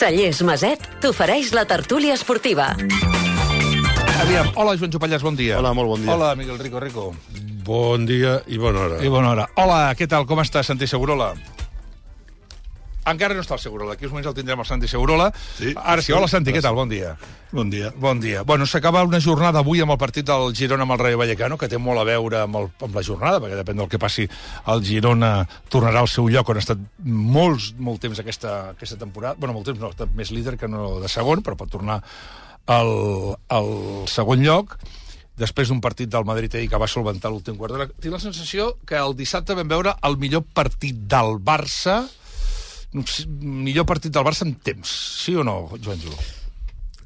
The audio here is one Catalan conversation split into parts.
Cellers Maset t'ofereix la tertúlia esportiva. Aviam, hola, Joan Jopallàs, bon dia. Hola, molt bon dia. Hola, Miguel Rico Rico. Bon dia i bona hora. I bona hora. Hola, què tal, com està, Santi Segurola? Encara no està el Segurola, aquí uns moments el tindrem el Santi Segurola. Sí. Ara sí, hola Santi, què tal, bon dia. Bon dia. Bon dia. Bueno, s'acaba una jornada avui amb el partit del Girona amb el Rayo Vallecano, que té molt a veure amb, el, amb la jornada, perquè depèn del que passi, el Girona tornarà al seu lloc on ha estat molts, molt temps aquesta, aquesta temporada. bueno, molt temps no, ha estat més líder que no de segon, però pot tornar al, al segon lloc després d'un partit del Madrid ahir que va solventar l'últim quart d'hora. Tinc la sensació que el dissabte vam veure el millor partit del Barça, millor partit del Barça en temps, sí o no, Joan Ju?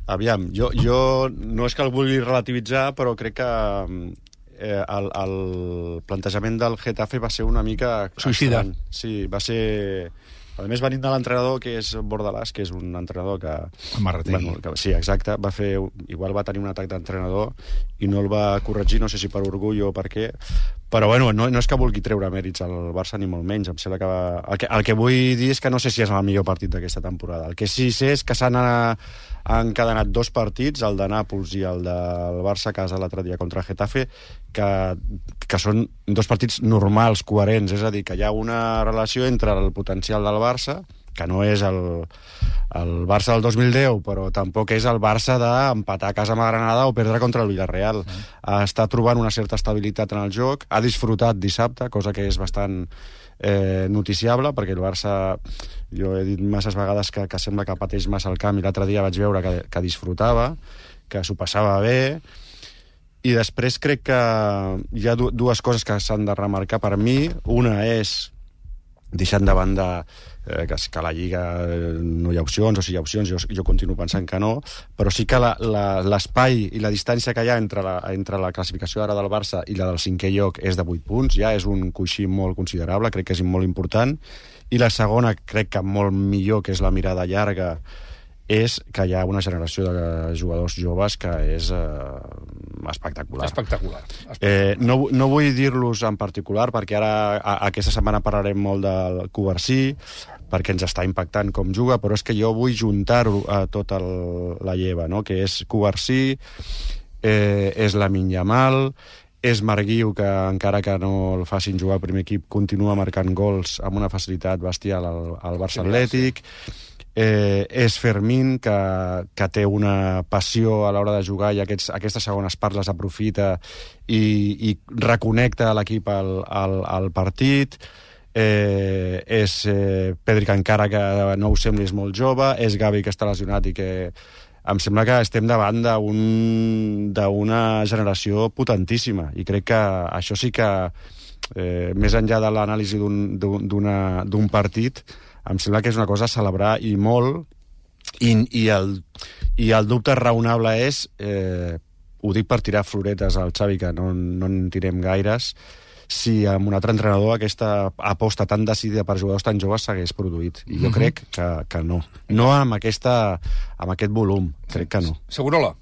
Aviam, jo, jo no és que el vulgui relativitzar, però crec que eh, el, el plantejament del Getafe va ser una mica... Suïcida. Sí, va ser... A més, venint de l'entrenador, que és Bordalàs, que és un entrenador que... Marrategui. Bueno, que, sí, exacte. Va fer, igual va tenir un atac d'entrenador i no el va corregir, no sé si per orgull o per què, però bueno, no, no és que vulgui treure mèrits al Barça ni molt menys, em sembla que, va... el que el que vull dir és que no sé si és el millor partit d'aquesta temporada. El que sí sé és que s'han encadenat dos partits, el de Nàpols i el del Barça a casa l'altre dia contra el Getafe, que, que són dos partits normals, coherents, és a dir, que hi ha una relació entre el potencial del Barça, que no és el, el Barça del 2010, però tampoc és el Barça d'empatar a casa amb la Granada o perdre contra el Villarreal. Mm. Està trobant una certa estabilitat en el joc, ha disfrutat dissabte, cosa que és bastant eh, noticiable, perquè el Barça, jo he dit masses vegades que, que sembla que pateix massa el camp, i l'altre dia vaig veure que, que disfrutava, que s'ho passava bé, i després crec que hi ha dues coses que s'han de remarcar per mi. Una és, deixant de banda eh, que, a la Lliga eh, no hi ha opcions, o si hi ha opcions, jo, jo continuo pensant que no, però sí que l'espai i la distància que hi ha entre la, entre la classificació ara del Barça i la del cinquè lloc és de 8 punts, ja és un coixí molt considerable, crec que és molt important, i la segona, crec que molt millor, que és la mirada llarga, és que hi ha una generació de jugadors joves que és eh, espectacular. Espectacular. espectacular. Eh, no, no vull dir-los en particular, perquè ara a, aquesta setmana parlarem molt del Coversí, perquè ens està impactant com juga, però és que jo vull juntar-ho a tota el, la lleva, no? que és Coversí, eh, és la Minyamal, és Marguiu, que encara que no el facin jugar al primer equip, continua marcant gols amb una facilitat bestial al, al Barça Atlètic, eh, és Fermín, que, que té una passió a l'hora de jugar i aquests, aquestes segones parts les aprofita i, i reconnecta l'equip al, al, al partit. Eh, és eh, Pedri que encara que no ho sembli és molt jove, és Gavi que està lesionat i que em sembla que estem davant d'una un, generació potentíssima. I crec que això sí que eh, més enllà de l'anàlisi d'un partit em sembla que és una cosa a celebrar i molt, i, i, el, i el dubte raonable és, eh, ho dic per tirar floretes al Xavi, que no, no en tirem gaires, si amb un altre entrenador aquesta aposta tan decidida per jugadors tan joves s'hagués produït. I jo mm -hmm. crec que, que no. No amb, aquesta, amb aquest volum, crec que no. Segurola.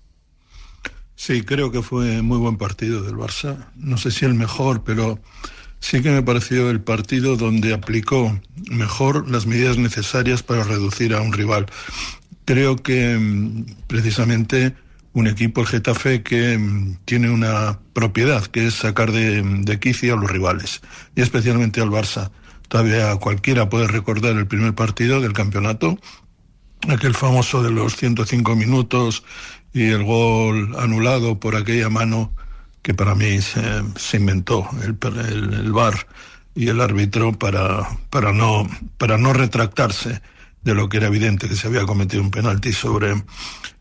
Sí, creo que fue muy buen partido del Barça. No sé si el mejor, pero sí que me pareció el partido donde aplicó mejor las medidas necesarias para reducir a un rival. Creo que mm, precisamente un equipo, el Getafe, que mm, tiene una propiedad, que es sacar de, de quicio a los rivales, y especialmente al Barça. Todavía cualquiera puede recordar el primer partido del campeonato, aquel famoso de los 105 minutos y el gol anulado por aquella mano que para mí se, se inventó el, el, el, VAR y el árbitro para, para, no, para no retractarse de lo que era evidente que se había cometido un penalti sobre,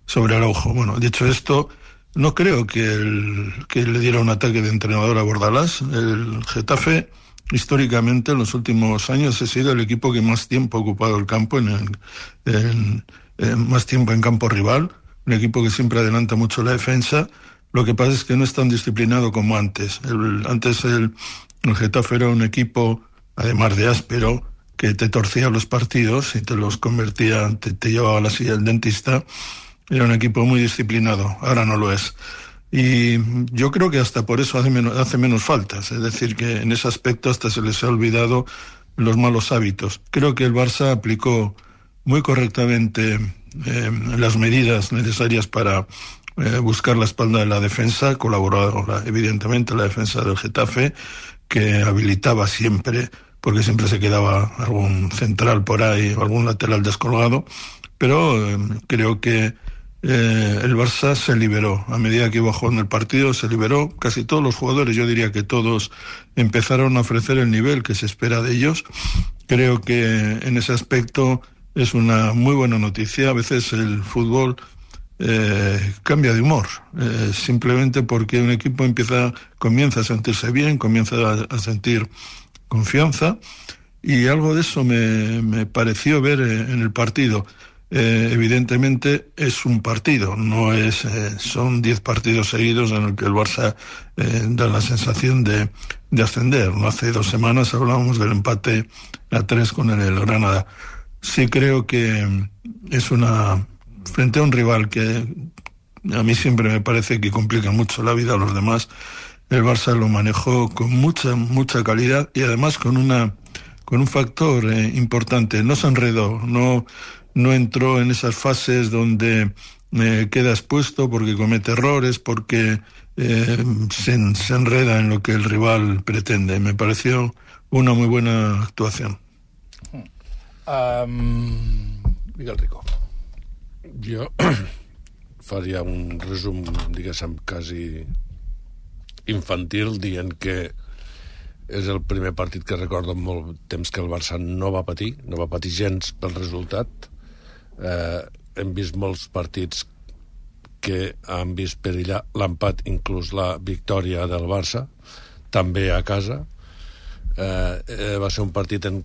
sobre Araujo. Bueno, dicho esto, no creo que, que le diera un ataque de entrenador a Bordalás. El Getafe, históricamente, en los últimos años, ha sido el equipo que más tiempo ha ocupado el campo, en, el, en más tiempo en campo rival, un equipo que siempre adelanta mucho la defensa lo que pasa es que no es tan disciplinado como antes. El, antes el, Getafe era un equipo, además de áspero, que te torcía los partidos y te los convertía, te, te llevaba a la silla del dentista. Era un equipo muy disciplinado, ahora no lo es. Y yo creo que hasta por eso hace menos, hace menos faltas, es decir, que en ese aspecto hasta se les ha olvidado los malos hábitos. Creo que el Barça aplicó muy correctamente eh, las medidas necesarias para eh, buscar la espalda de la defensa, colaboró evidentemente la defensa del Getafe, que habilitaba siempre, porque siempre se quedaba algún central por ahí, algún lateral descolgado, pero eh, creo que eh, el Barça se liberó. A medida que iba jugando el partido, se liberó. Casi todos los jugadores, yo diría que todos, empezaron a ofrecer el nivel que se espera de ellos. Creo que en ese aspecto es una muy buena noticia. A veces el fútbol eh, cambia de humor, eh, simplemente porque un equipo empieza, comienza a sentirse bien, comienza a, sentir confianza. Y algo de eso me, me pareció ver en el partido eh, evidentemente es un partido, no es eh, son 10 partidos seguidos en el que el Barça eh, da la sensación de, de, ascender. No hace dos semanas hablábamos del empate a tres con el Granada. Sí creo que es una frente a un rival que a mí siempre me parece que complica mucho la vida a los demás. El Barça lo manejó con mucha mucha calidad y además con una con un factor eh, importante. No se enredó, no no entró en esas fases donde eh, queda expuesto porque comete errores, porque eh, se, enreda en lo que el rival pretende. Me pareció una muy buena actuación. Miguel Rico. Jo faria un resum, diguéssim, quasi infantil, dient que és el primer partit que recordo molt temps que el Barça no va patir, no va patir gens pel resultat, eh, hem vist molts partits que han vist perillar l'empat, inclús la victòria del Barça, també a casa. Eh, eh, va ser un partit en,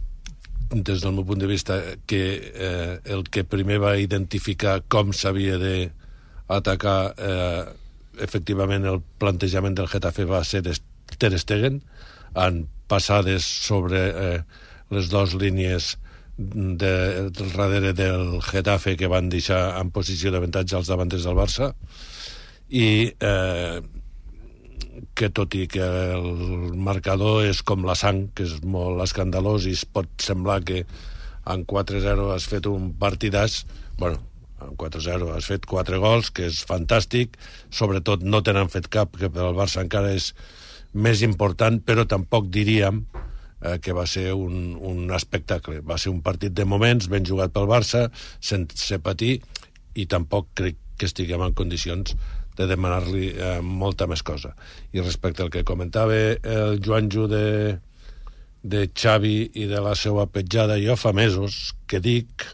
des del meu punt de vista que eh, el que primer va identificar com s'havia d'atacar eh, efectivament el plantejament del Getafe va ser Ter Stegen en passades sobre eh, les dues línies de, del darrere del Getafe que van deixar en posició d'avantatge als davanters del Barça. I eh, que tot i que el marcador és com la sang, que és molt escandalós i es pot semblar que en 4-0 has fet un partidàs, bueno, en 4-0 has fet 4 gols, que és fantàstic, sobretot no tenen fet cap, que per al Barça encara és més important, però tampoc diríem eh, que va ser un, un espectacle. Va ser un partit de moments, ben jugat pel Barça, sense patir, i tampoc crec que estiguem en condicions de demanar-li eh, molta més cosa. I respecte al que comentava el Joanjo de, de Xavi i de la seva petjada, jo fa mesos que dic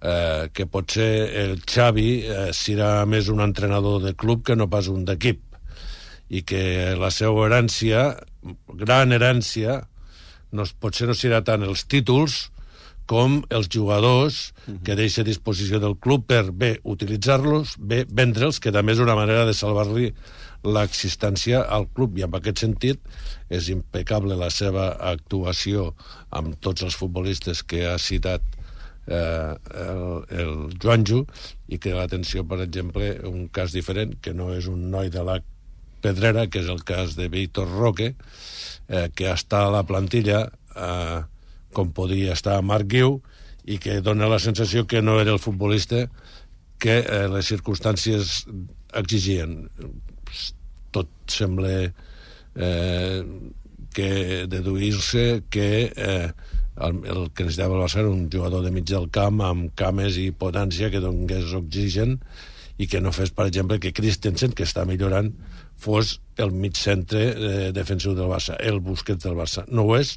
eh, que potser el Xavi eh, serà més un entrenador de club que no pas un d'equip i que la seva herència, gran herència, no, potser no serà tant els títols com els jugadors uh -huh. que deixa a disposició del club per bé utilitzar-los, bé vendre'ls, que també és una manera de salvar-li l'existència al club i en aquest sentit és impecable la seva actuació amb tots els futbolistes que ha citat eh, el, el Joanjo i que l'atenció, per exemple, un cas diferent, que no és un noi de la Pedrera, que és el cas de Víctor Roque, eh, que està a la plantilla eh, com podia estar Marc Guiu i que dona la sensació que no era el futbolista que eh, les circumstàncies exigien. Tot sembla eh, que deduir-se que eh, el, el que necessitava el Barça era un jugador de mig del camp amb cames i potència que donés oxigen i que no fes, per exemple, que Christensen, que està millorant, fos el mig centre eh, defensiu del Barça, el Busquets del Barça. No ho és,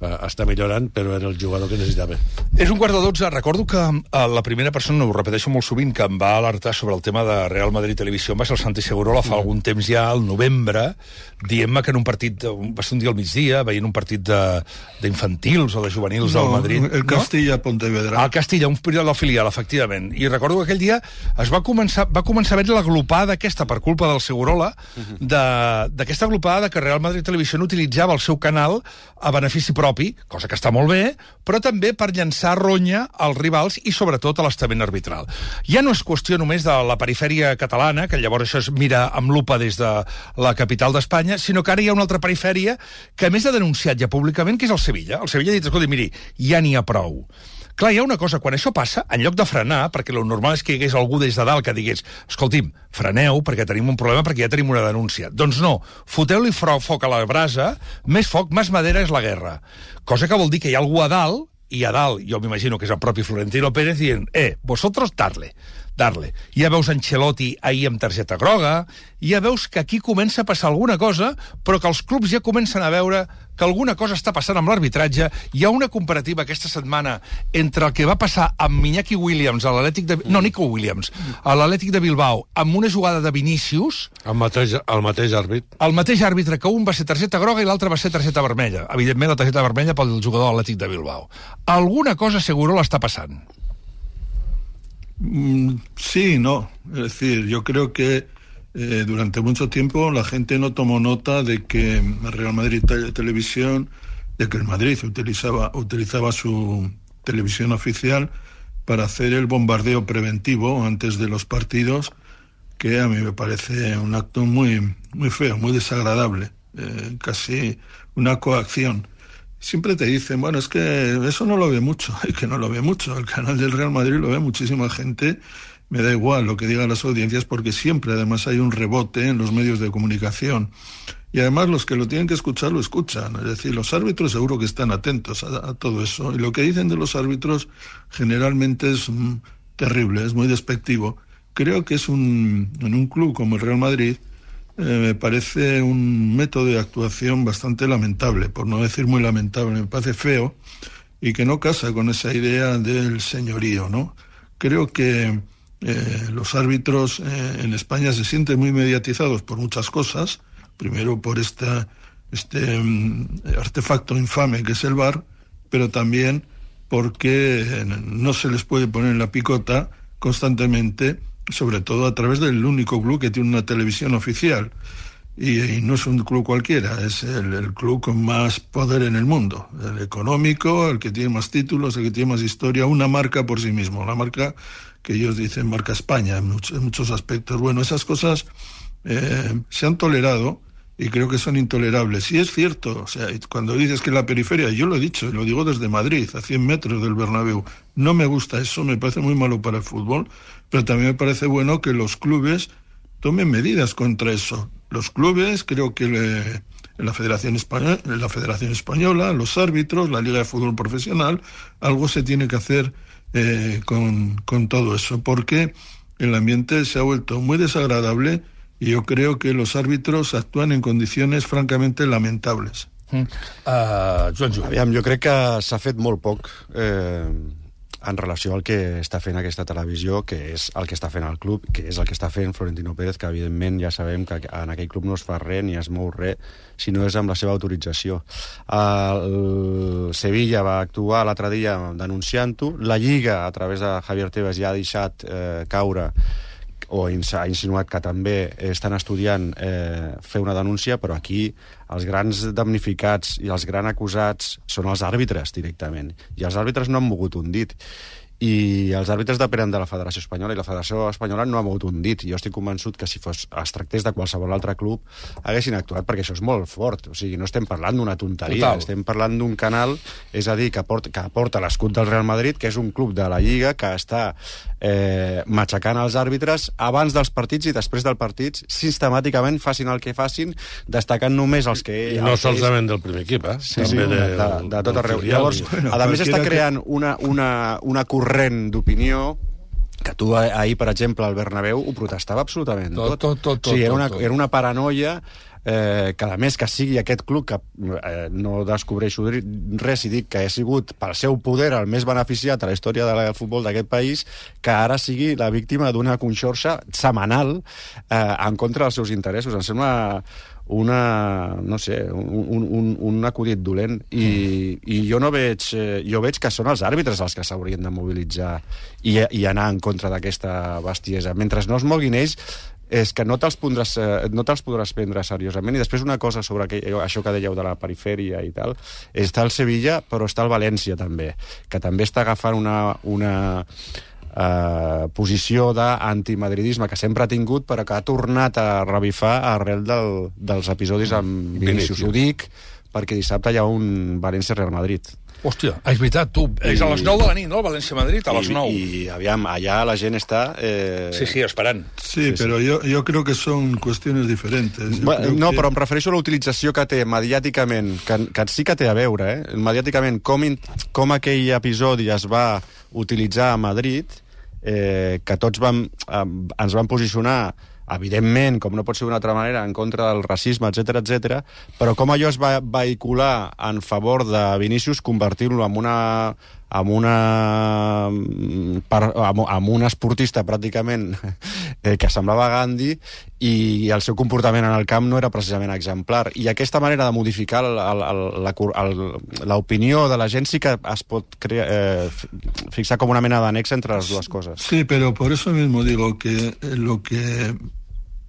eh, està millorant, però era el jugador que necessitava. És un quart de dotze. Recordo que eh, la primera persona, ho repeteixo molt sovint, que em va alertar sobre el tema de Real Madrid Televisió va ser el Santi Segurola fa mm. algun temps ja, al novembre, dient-me que en un partit, va ser un dia al migdia, veient un partit d'infantils o de juvenils no, del Madrid. el Castilla no? Pontevedra. El Castilla, un període del filial, efectivament. I recordo que aquell dia es va començar, va començar a veure la glopada aquesta, per culpa del Segurola, mm-hmm. d'aquesta glopada que Real Madrid Televisió utilitzava el seu canal a benefici propi propi, cosa que està molt bé, però també per llançar ronya als rivals i sobretot a l'estament arbitral. Ja no és qüestió només de la perifèria catalana, que llavors això es mira amb lupa des de la capital d'Espanya, sinó que ara hi ha una altra perifèria que a més ha denunciat ja públicament, que és el Sevilla. El Sevilla ha dit, escolta, miri, ja n'hi ha prou Clar, hi ha una cosa, quan això passa, en lloc de frenar, perquè lo normal és que hi hagués algú des de dalt que digués escolti'm, freneu, perquè tenim un problema, perquè ja tenim una denúncia. Doncs no, foteu-li foc a la brasa, més foc, més madera és la guerra. Cosa que vol dir que hi ha algú a dalt i a dalt, jo m'imagino que és el propi Florentino Pérez, dient, eh, vosotros darle darle. Ja veus Ancelotti ahir amb targeta groga, ja veus que aquí comença a passar alguna cosa, però que els clubs ja comencen a veure que alguna cosa està passant amb l'arbitratge. Hi ha una comparativa aquesta setmana entre el que va passar amb Iñaki Williams a l'Atlètic de... No, Nico Williams, a l'Atlètic de Bilbao, amb una jugada de Vinícius... El mateix, el mateix àrbit. El mateix àrbitre, que un va ser targeta groga i l'altre va ser targeta vermella. Evidentment, la targeta vermella pel jugador de l'Atlètic de Bilbao. Alguna cosa seguro l'està passant. Mm, sí, no. Es decir, yo creo que eh, durante mucho tiempo la gente no tomó nota de que Real Madrid Televisión, de que el Madrid utilizaba, utilizaba su televisión oficial para hacer el bombardeo preventivo antes de los partidos, que a mí me parece un acto muy, muy feo, muy desagradable, eh, casi una coacción siempre te dicen, bueno, es que eso no lo ve mucho, y que no lo ve mucho. El canal del Real Madrid lo ve muchísima gente. Me da igual lo que digan las audiencias porque siempre además hay un rebote en los medios de comunicación. Y además los que lo tienen que escuchar lo escuchan. Es decir, los árbitros seguro que están atentos a, todo eso. Y lo que dicen de los árbitros generalmente es mm, terrible, es muy despectivo. Creo que es un, en un club como el Real Madrid, eh, me parece un método de actuación bastante lamentable, por no decir muy lamentable, me parece feo y que no casa con esa idea del señorío, ¿no? Creo que eh, los árbitros eh, en España se sienten muy mediatizados por muchas cosas, primero por este mm, artefacto infame que es el VAR, pero también porque no se les puede poner en la picota constantemente sobre todo a través del único club que tiene una televisión oficial. Y, no es un club cualquiera, es el, club con más poder en el mundo, el económico, el que tiene más títulos, el que tiene más historia, una marca por sí mismo, una marca que ellos dicen marca España en, muchos, aspectos. Bueno, esas cosas eh, se han tolerado y creo que son intolerables. Y es cierto, o sea, cuando dices que la periferia, yo lo he dicho, lo digo desde Madrid, a 100 metros del Bernabéu, no me gusta eso, me parece muy malo para el fútbol, pero también me parece bueno que los clubes tomen medidas contra eso. Los clubes, creo que en la Federación Española, la Federación Española, los árbitros, la Liga de Fútbol Profesional, algo se tiene que hacer eh, con, con todo eso, porque el ambiente se ha vuelto muy desagradable y yo creo que los árbitros actúan en condiciones francamente lamentables. Uh, Joan Joan. Aviam, jo crec que s'ha fet molt poc eh, en relació al que està fent aquesta televisió, que és el que està fent el club, que és el que està fent Florentino Pérez, que evidentment ja sabem que en aquell club no es fa res ni es mou res, si no és amb la seva autorització. El Sevilla va actuar l'altre dia denunciant-ho, la Lliga, a través de Javier Tebas, ja ha deixat eh, caure o ha insinuat que també estan estudiant eh, fer una denúncia, però aquí els grans damnificats i els grans acusats són els àrbitres directament. I els àrbitres no han mogut un dit i els àrbitres depenen de la Federació Espanyola i la Federació Espanyola no ha mogut un dit. Jo estic convençut que si fos, es tractés de qualsevol altre club haguessin actuat, perquè això és molt fort. O sigui, no estem parlant d'una tonteria, Total. estem parlant d'un canal, és a dir, que porta, que porta l'escut del Real Madrid, que és un club de la Lliga que està eh, matxacant els àrbitres abans dels partits i després dels partits, sistemàticament, facin el que facin, destacant només els que... I no solament del primer equip, eh? Sí, També sí, de, de, de tot arreu. Llavors, bueno, a més està creant una, una, una corrent d'opinió que tu ahir, per exemple, al Bernabéu ho protestava absolutament tot. Tot, tot, tot. O sigui, era una, tot, tot. era una paranoia eh, que a més que sigui aquest club que eh, no descobreixo res i dic que ha sigut pel seu poder el més beneficiat a la història del futbol d'aquest país, que ara sigui la víctima d'una conxorxa setmanal eh, en contra dels seus interessos. Em sembla una, no sé, un, un, un acudit dolent i, i jo no veig eh, jo veig que són els àrbitres els que s'haurien de mobilitzar i, i anar en contra d'aquesta bestiesa. Mentre no es moguin ells, és que no te'ls podràs, eh, no te podràs prendre seriosament. I després una cosa sobre que, això que dèieu de la perifèria i tal, està el Sevilla, però està el València també, que també està agafant una, una, eh, posició d'antimadridisme que sempre ha tingut, però que ha tornat a revifar arrel del, dels episodis amb Vinícius. Ho dic perquè dissabte hi ha un València-Real Madrid. Hòstia, és veritat, tu, és a les 9 de la nit, no?, València-Madrid, a les 9. I, I, aviam, allà la gent està... Eh... Sí, sí, esperant. Sí, pero yo, yo creo que son cuestiones diferentes. Yo Bueno, creo no, que- però em refereixo a la utilització que té mediàticament, que, que sí que té a veure, eh? mediàticament, com, in, com aquell episodi es va utilitzar a Madrid, eh, que tots vam, eh, ens van posicionar evidentment, com no pot ser d'una altra manera, en contra del racisme, etc etc. però com allò es va vehicular en favor de Vinícius, convertir-lo en una amb una per, amb, amb un esportista pràcticament eh, que semblava Gandhi i el seu comportament en el camp no era precisament exemplar. I aquesta manera de modificar l'opinió de la gent sí que es pot crear, eh, fi- fixar com una mena d'annex entre les dues coses. Sí, pero por eso mismo digo que lo que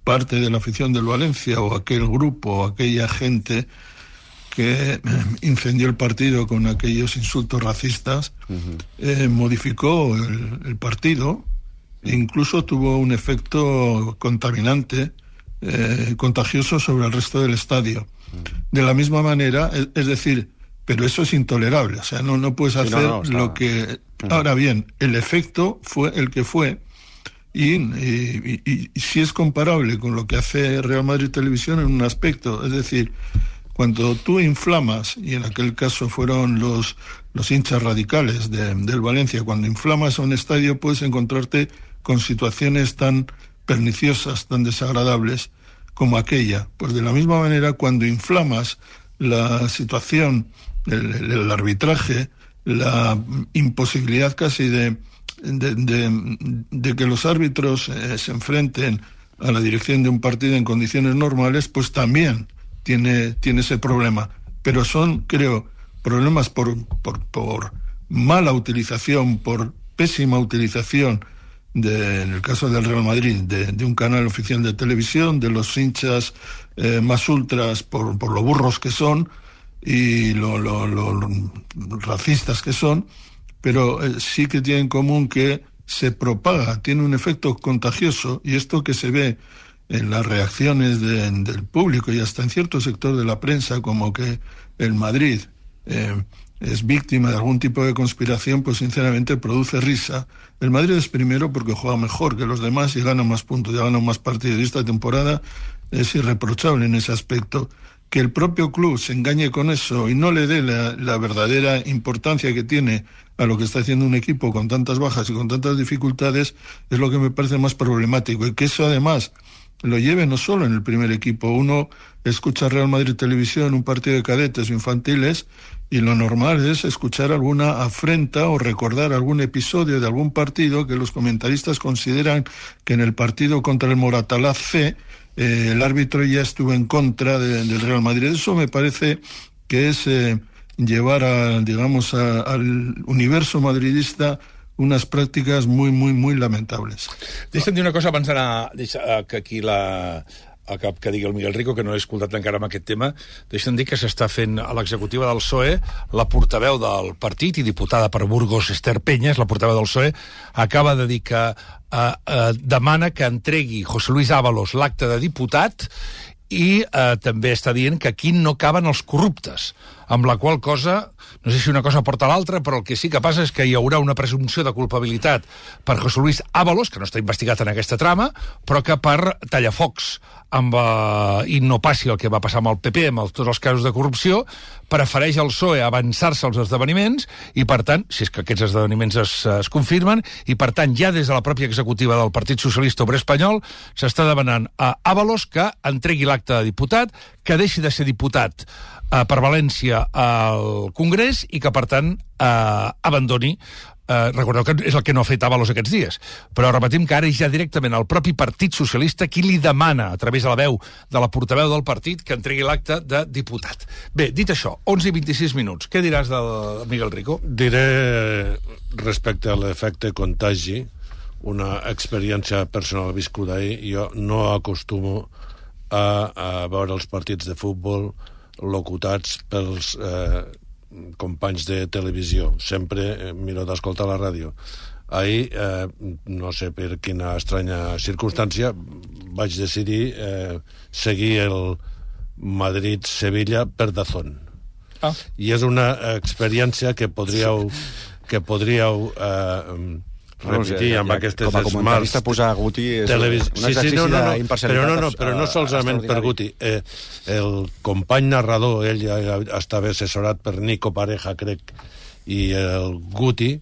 parte de la afición del Valencia o aquel grupo o aquella gente que eh, incendió el partido con aquellos insultos racistas eh, modificó el, el partido e incluso tuvo un efecto contaminante, eh, contagioso sobre el resto del estadio. De la misma manera, es, es decir, pero eso es intolerable, o sea, no, no puedes Sí, no, hacer no, lo que... Ahora bien, el efecto fue el que fue y, y si es comparable con lo que hace Real Madrid Televisión en un aspecto, es decir, cuando tú inflamas, y en aquel caso fueron los, los hinchas radicales de- del Valencia, cuando inflamas a un estadio puedes encontrarte con situaciones tan perniciosas, tan desagradables como aquella. Pues de la misma manera, cuando inflamas la situación, el- el arbitraje, la imposibilidad casi de, de, que los árbitros eh, se enfrenten a la dirección de un partido en condiciones normales, pues también tiene, tiene ese problema. Pero son, creo, problemas por, por, por mala utilización, por pésima utilización, de, en el caso del Real Madrid, de, un canal oficial de televisión, de los hinchas eh, más ultras por, por lo burros que son y lo- lo- lo racistas que son, pero eh, sí que tiene en común que se propaga, tiene un efecto contagioso y esto que se ve en las reacciones de- del público y hasta en cierto sector de la prensa, como que el Madrid eh, es víctima de algún tipo de conspiración, pues sinceramente produce risa. El Madrid es primero porque juega mejor que los demás y gana más puntos, ya gana más partidos. Y esta temporada es irreprochable en ese aspecto. Que el propio club se engañe con eso y no le dé la, verdadera importancia que tiene a lo que está haciendo un equipo con tantas bajas y con tantas dificultades es lo que me parece más problemático. Y que eso además lo lleve no solo en el primer equipo. Uno escucha Real Madrid Televisión, un partido de cadetes o infantiles, y lo normal es escuchar alguna afrenta o recordar algún episodio de algún partido que los comentaristas consideran que en el partido contra el Moratalaz C eh, el árbitro ya estuvo en contra de- del Real Madrid. Eso me parece que es eh, llevar a, digamos, a- al universo madridista unas prácticas muy, muy, muy lamentables. Deixa'm dir una cosa abans d'anar... Que aquí la el que, que digui el Miguel Rico, que no he escoltat encara amb aquest tema, deixa'm dir que s'està fent a l'executiva del PSOE la portaveu del partit i diputada per Burgos, Esther Penyes, la portaveu del PSOE, acaba de dir que eh, eh, demana que entregui José Luis Ábalos l'acte de diputat i eh, també està dient que aquí no caben els corruptes, amb la qual cosa, no sé si una cosa porta a l'altra, però el que sí que passa és que hi haurà una presumpció de culpabilitat per José Luis Ábalos, que no està investigat en aquesta trama, però que per Tallafocs amb, eh, i no passi el que va passar amb el PP, amb el, tots els casos de corrupció, prefereix el PSOE avançar-se als esdeveniments i, per tant, si és que aquests esdeveniments es, es confirmen, i, per tant, ja des de la pròpia executiva del Partit Socialista Obrer Espanyol s'està demanant a Ábalos que entregui l'acte de diputat, que deixi de ser diputat eh, per València al Congrés i que, per tant, eh, abandoni Eh, recordeu que és el que no ha fet Avalos aquests dies. Però repetim que ara ja directament el propi Partit Socialista qui li demana, a través de la veu de la portaveu del partit, que entregui l'acte de diputat. Bé, dit això, 11 i 26 minuts. Què diràs del Miguel Rico? Diré respecte a l'efecte contagi, una experiència personal viscuda ahir, jo no acostumo a, a veure els partits de futbol locutats pels eh, companys de televisió. Sempre eh, miro d'escoltar la ràdio. Ahir, eh, no sé per quina estranya circumstància, vaig decidir eh, seguir el Madrid-Sevilla per Dazón Ah. i és una experiència que podríeu, que podríeu eh, repetir amb aquestes com a comentarista smarts posar Guti és televis... un exercici no, no, no, d'imparcialitat però no, no, però no solament per. Guti. Eh, el company narrador, ell ja, estava assessorat per Nico Pareja, crec, i el Guti,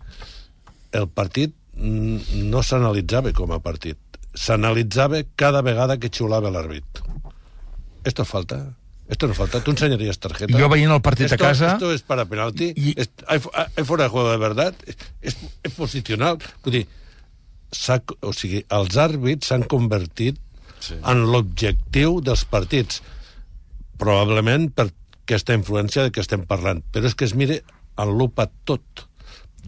el partit no s'analitzava com a partit. S'analitzava cada vegada que xulava l'àrbit. Esto falta. Esto no falta. ¿Tú enseñarías tarjeta? Jo veient el partit a esto, casa- Esto es para penalti. I- Es, hay, hay fuera de juego de verdad. És, és posicional. Vull dir, o sigui, els àrbits s'han convertit sí. en l'objectiu dels partits. Probablement per aquesta influència de què estem parlant. Però és que es mire en lupa tot.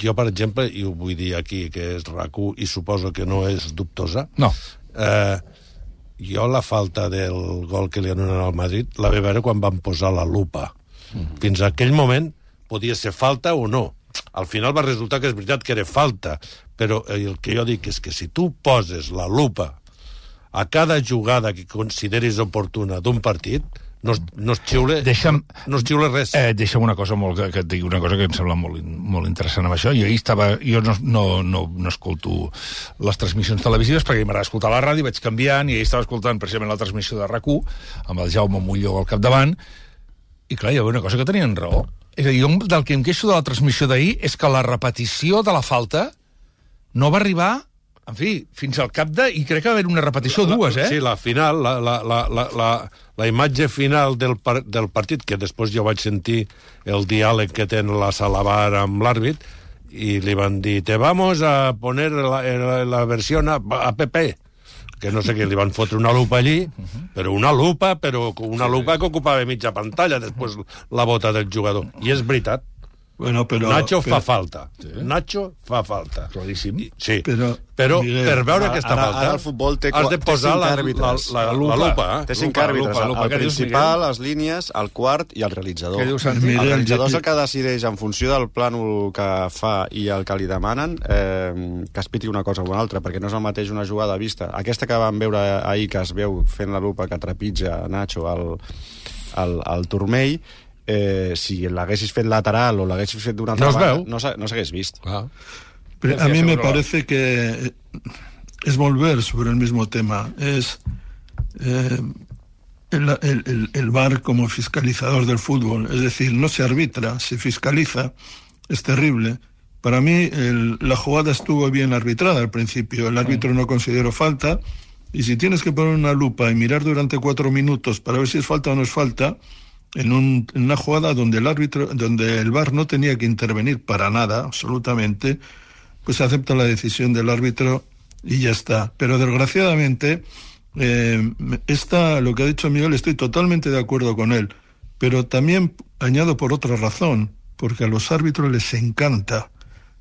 Jo, per exemple, i ho vull dir aquí, que és rac i suposo que no és dubtosa, No. eh, jo la falta del gol que li anulen al Madrid la vaig veure quan van posar la lupa. Mm -hmm. Fins a aquell moment podia ser falta o no. Al final va resultar que és veritat que era falta, però el que jo dic és que si tu poses la lupa a cada jugada que consideris oportuna d'un partit, no, es- no es xiule, Deixa'm- no es xiule res. Eh, deixa'm una cosa molt, que, que et digui una cosa que em sembla molt, molt interessant amb això. Jo ahir estava... Jo no, no, no, no escolto les transmissions televisives perquè m'agrada escoltar la ràdio, vaig canviant i ahir estava escoltant precisament la transmissió de rac amb el Jaume Molló al capdavant i clar, hi havia una cosa que tenien raó. És a dir, jo del que em queixo de la transmissió d'ahir és que la repetició de la falta no va arribar, en fi, fins al cap de... I crec que va haver una repetició dues, eh? Sí, la final, la, la, la, la, la, la imatge final del, par, del partit, que després jo vaig sentir el diàleg que té la Salabar amb l'àrbit, i li van dir, te vamos a poner la, la, la versió a, a PP que no sé què, li van fotre una lupa allí, però una lupa, però una lupa que ocupava mitja pantalla, després la bota del jugador. I és veritat, Bueno, pero, Nacho pero- fa falta. Nacho fa falta. Claríssim. I- Sí, Però, però, Miguel, per veure ara- aquesta ara- falta ara el futbol té has de posar la, la, la, la, lupa. lupa. eh? Té cinc àrbitres, lupa, el, lupa. el Què dius, principal, les línies, el quart i el realitzador. Què dius? Miguel, El realitzador és el que decideix en funció del plànol que fa i el que li demanen eh, que es piti una cosa o una altra, perquè no és el mateix una jugada vista. Aquesta que vam veure ahir, que es veu fent la lupa que trepitja Nacho al, al, al turmell, eh, si l'haguessis fet lateral o l'haguessis fet d'una altra No banda, no no s'hagués vist. Ah. A mí me parece que es volver sobre el mismo tema. Es eh, el, el, el, el VAR como fiscalizador del fútbol. Es decir, no se arbitra, se fiscaliza. Es terrible. Para mí el- la jugada estuvo bien arbitrada al principio. El árbitro no consideró falta. Y si tienes que poner una lupa y mirar durante cuatro minutos para ver si es falta o no es falta, en, un- una jugada donde el árbitro, donde el VAR no tenía que intervenir para nada, absolutamente, pues acepta la decisión del árbitro y ya está. Pero desgraciadamente, eh, esta, lo que ha dicho Miguel, estoy totalmente de acuerdo con él. Pero también añado por otra razón, porque a los árbitros les encanta.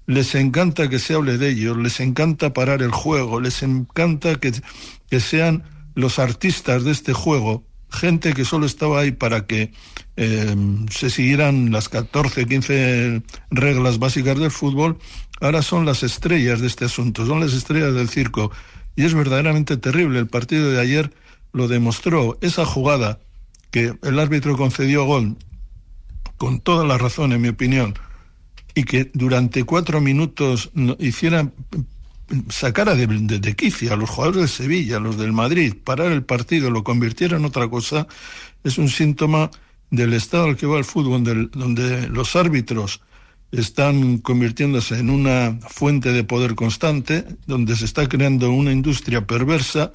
Les encanta que se hable de ellos, les encanta parar el juego, les encanta que, que sean los artistas de este juego, gente que solo estaba ahí para que eh, se siguieran las 14, 15 reglas básicas del fútbol, ahora son las estrellas de este asunto, son las estrellas del circo. Y es verdaderamente terrible. El partido de ayer lo demostró. Esa jugada que el árbitro concedió gol, con toda la razón, en mi opinión, y que durante cuatro minutos no- hiciera sacara de, de, de a los jugadores de Sevilla, a los del Madrid, parar el partido, lo convirtiera en otra cosa, es un síntoma del estado al que va el fútbol, donde los árbitros están convirtiéndose en una fuente de poder constante, donde se está creando una industria perversa,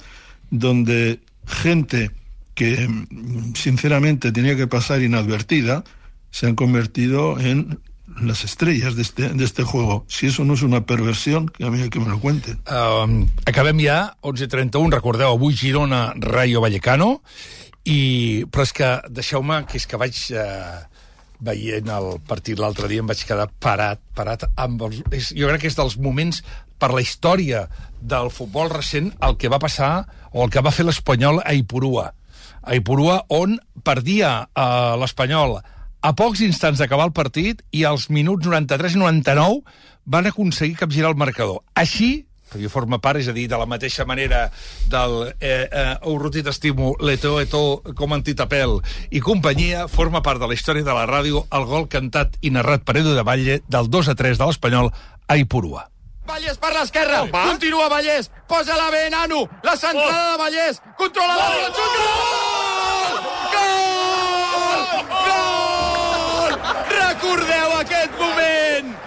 donde gente que mm, sinceramente tenía que pasar inadvertida, se han convertido en las estrellas de este, de este juego. Si eso no és una perversió, que a mi que me lo cuenten. Um, acabem ja, 11.31, recordeu, avui Girona, Rayo Vallecano, i, però és que, deixeu-me, que és que vaig... Eh, veient el partit l'altre dia em vaig quedar parat, parat amb els... És, jo crec que és dels moments per la història del futbol recent el que va passar o el que va fer l'Espanyol a Ipurua. A Ipurua, on perdia eh, l'Espanyol a pocs instants d'acabar el partit i als minuts 93 i 99 van aconseguir capgirar el marcador. Així perquè forma part, és a dir, de la mateixa manera del eh, eh, Urrutit Estimo, Leto Eto, com Antitapel i companyia, forma part de la història de la ràdio el gol cantat i narrat per Edu de Valle del 2 a 3 de l'Espanyol a Ipurua. Vallès per l'esquerra, continua Vallès, posa la bé, nano, la centrada de Vallès, controla la bola, xut, gol! Gol! Gol! Recordeu aquest moment!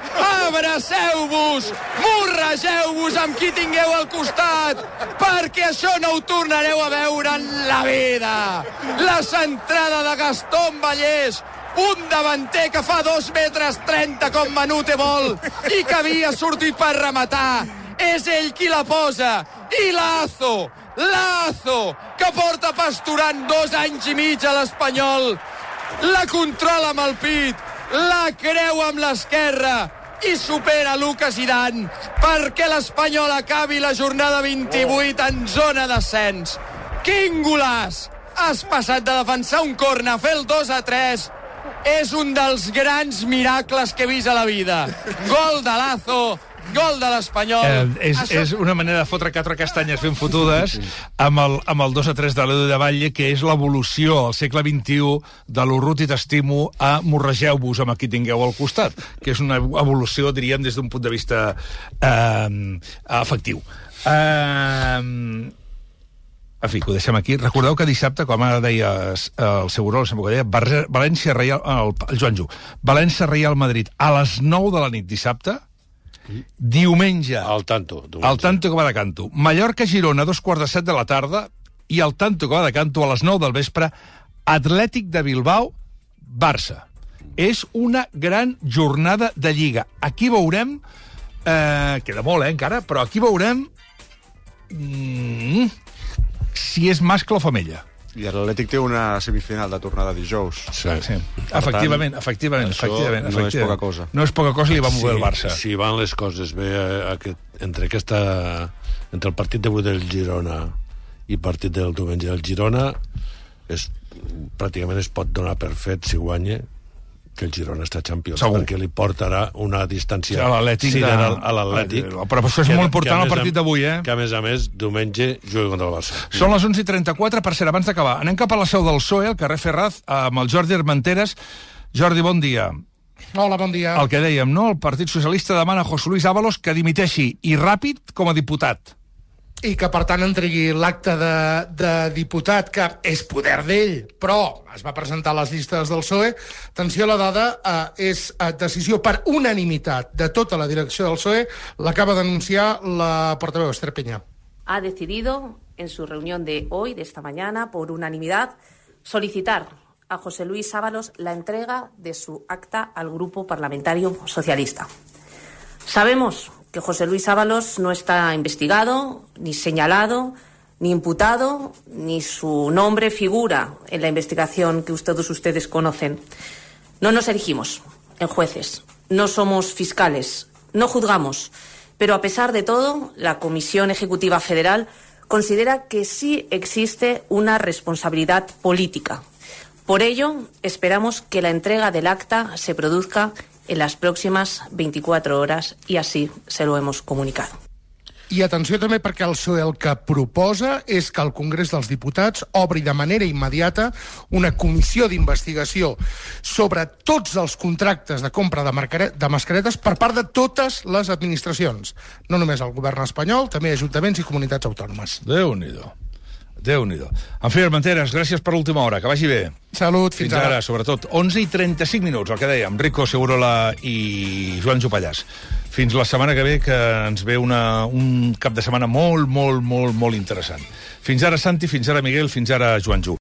Abraceu-vos, morregeu-vos amb qui tingueu al costat, perquè això no ho tornareu a veure en la vida. La centrada de Gastón Vallès, un davanter que fa 2 metres 30 com Manute vol i que havia sortit per rematar. És ell qui la posa. I Lazo, Lazo, que porta pasturant dos anys i mig a l'Espanyol. La controla amb el pit, la creu amb l'esquerra i supera Lucas Iran perquè l'Espanyol acabi la jornada 28 en zona d'ascens. Quin golaç! Has passat de defensar un corna fer el 2 a 3 és un dels grans miracles que he vist a la vida. Gol de Lazo, gol de l'Espanyol. Eh, és, Això... és una manera de fotre quatre castanyes ben fotudes amb el, amb el 2 a 3 de l'Edu de Valle, que és l'evolució al segle XXI de l'Urrut i t'estimo a morregeu-vos amb qui tingueu al costat, que és una evolució, diríem, des d'un punt de vista eh, afectiu. Eh, en fi, que ho deixem aquí. Recordeu que dissabte, com ara deia el seu rol, que deia, València Reial, el, el Joan Ju, València Reial Madrid a les 9 de la nit dissabte, diumenge... Al tanto. Diumenge. Al tanto que va de canto. Mallorca Girona a dos quarts de set de la tarda i al tanto que va de canto a les 9 del vespre Atlètic de Bilbao Barça. És una gran jornada de Lliga. Aquí veurem... Eh, queda molt, eh, encara, però aquí veurem... Mm, si és mascle o femella. I l'Atlètic té una semifinal de tornada dijous. Sí, sí. efectivament, tant, efectivament, efectivament, no efectivament. és poca cosa. No és poca cosa i li va mover el Barça. Si van les coses bé eh, aquest, entre, aquesta, entre el partit d'avui del Girona i el partit del diumenge del Girona, és, pràcticament es pot donar per fet, si guanya, que el Girona està Champions, Segur. perquè li portarà una distància A l'Atlètic de- sideral a l'Atlètic. Però això és Que- molt important el partit d'avui, eh? Que, a més a més, diumenge juga contra el Barça. Són les 11.34, per cert, abans d'acabar. Anem cap a la seu del PSOE, al carrer Ferraz, amb el Jordi Armenteres. Jordi, bon dia. Hola, bon dia. El que dèiem, no? El Partit Socialista demana a José Luis Ábalos que dimiteixi, i ràpid, com a diputat. I que, per tant, entregui l'acte de, de diputat, que és poder d'ell, però es va presentar a les llistes del PSOE. Atenció a la dada, eh, és eh, decisió per unanimitat de tota la direcció del PSOE, l'acaba d'anunciar la portaveu Esther Peña. ha decidido en su reunión de hoy, de esta mañana, por unanimidad, solicitar a José Luis Ábalos la entrega de su acta al Grupo Parlamentario Socialista. Sabemos que José Luis Ábalos no está investigado, ni señalado, ni imputado, ni su nombre figura en la investigación que todos ustedes conocen. No nos erigimos en jueces, no somos fiscales, no juzgamos, pero a pesar de todo, la Comisión Ejecutiva Federal considera que sí existe una responsabilidad política. Por ello, esperamos que la entrega del acta se produzca en las próximas 24 horas y así se lo hemos comunicado. I atenció també perquè el PSOE el que proposa és que el Congrés dels Diputats obri de manera immediata una comissió d'investigació sobre tots els contractes de compra de, mascaretes per part de totes les administracions. No només el govern espanyol, també ajuntaments i comunitats autònomes. Déu-n'hi-do. Déu-n'hi-do. En fi, Armenteres, gràcies per l'última hora. Que vagi bé. Salut, Fins, ara. sobretot. 11 i 35 minuts, el que dèiem. Rico Segurola i Joan Jopallàs. Fins la setmana que ve, que ens ve una, un cap de setmana molt, molt, molt, molt interessant. Fins ara, Santi, fins ara, Miguel, fins ara, Joan Ju.